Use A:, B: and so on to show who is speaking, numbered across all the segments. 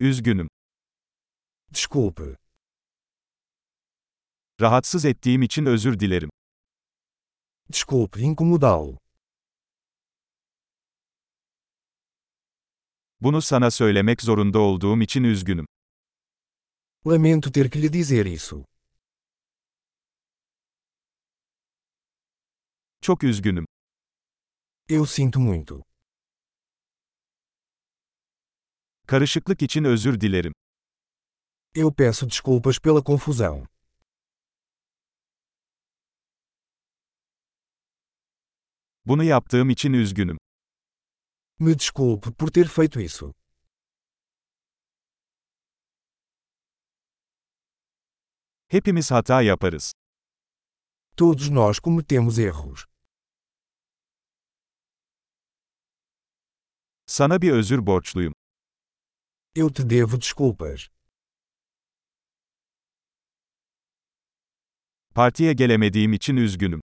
A: Üzgünüm.
B: Desculpe.
A: Rahatsız ettiğim için özür dilerim.
B: Desculpe incomodá-lo.
A: Bunu sana söylemek zorunda olduğum için üzgünüm.
B: Lamento ter que lhe dizer isso.
A: Çok üzgünüm.
B: Eu sinto muito.
A: Karışıklık için özür dilerim.
B: Eu peço desculpas pela confusão.
A: Bunu yaptığım için üzgünüm.
B: Me desculpe por ter feito isso.
A: Hepimiz hata yaparız.
B: Todos nós cometemos erros.
A: Sana bir özür borçluyum.
B: Eu te devo desculpas.
A: Partiye gelemediğim için üzgünüm.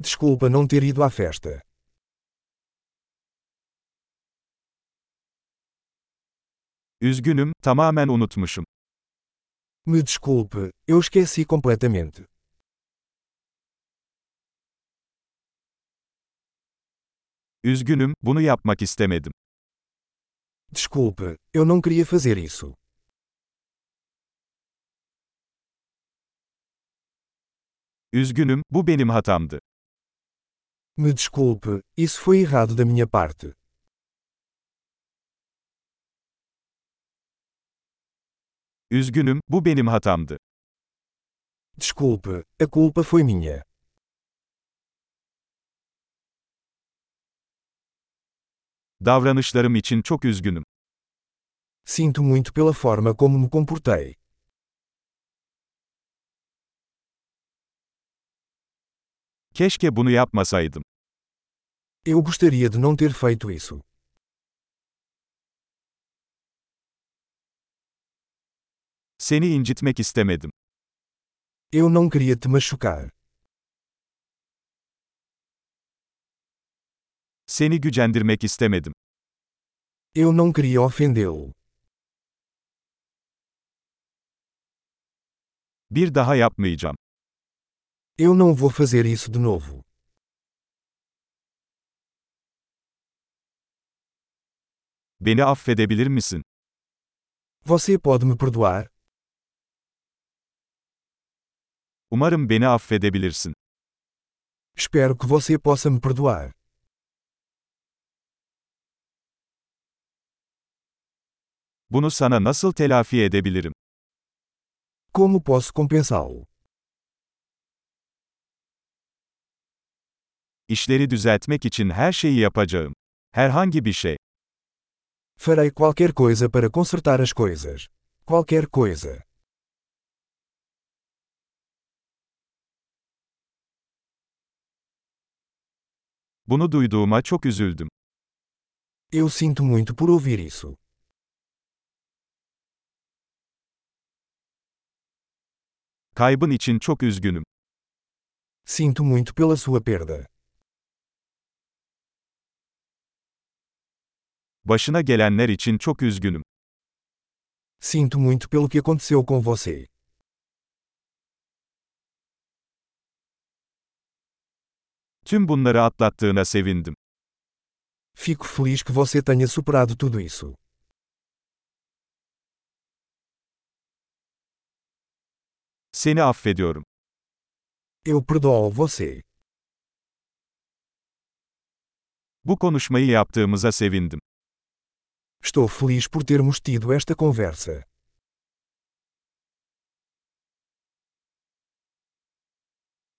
B: Desculpa não ter ido à festa.
A: Üzgünüm, tamamen unutmuşum.
B: Me desculpe, eu esqueci completamente.
A: Üzgünüm, bunu yapmak istemedim.
B: Desculpe, eu não queria fazer isso.
A: Üzgünüm, bu benim hatamdı.
B: Me desculpe, isso foi errado da minha parte.
A: Üzgünüm, bu benim hatamdı.
B: Desculpe, a culpa foi minha.
A: Davranışlarım için çok üzgünüm.
B: Sinto muito pela forma como me comportei.
A: Keşke bunu yapmasaydım.
B: Eu gostaria de não ter feito isso.
A: Seni incitmek istemedim.
B: Eu não queria te machucar.
A: Seni gücendirmek istemedim.
B: Eu não queria ofendê-lo.
A: Bir daha yapmayacağım.
B: Eu não vou fazer isso de novo.
A: Beni affedebilir misin?
B: Você pode me perdoar?
A: Umarım beni affedebilirsin.
B: Espero que você possa me perdoar.
A: Bunu sana nasıl telafi edebilirim?
B: Como posso compensá-lo?
A: İşleri düzeltmek için her şeyi yapacağım. Herhangi bir şey.
B: Farei qualquer coisa para consertar as coisas. Qualquer coisa.
A: Bunu duyduğuma çok üzüldüm.
B: Eu sinto muito por ouvir isso.
A: Kaybın için çok üzgünüm.
B: Sinto muito pela sua perda.
A: Başına gelenler için çok üzgünüm.
B: Sinto muito pelo que aconteceu com você.
A: Tüm bunları atlattığına sevindim.
B: Fico feliz que você tenha superado tudo isso.
A: Seni affediyorum.
B: Eu perdoo você.
A: Bu konuşmayı yaptığımıza sevindim.
B: Estou feliz por termos tido esta conversa.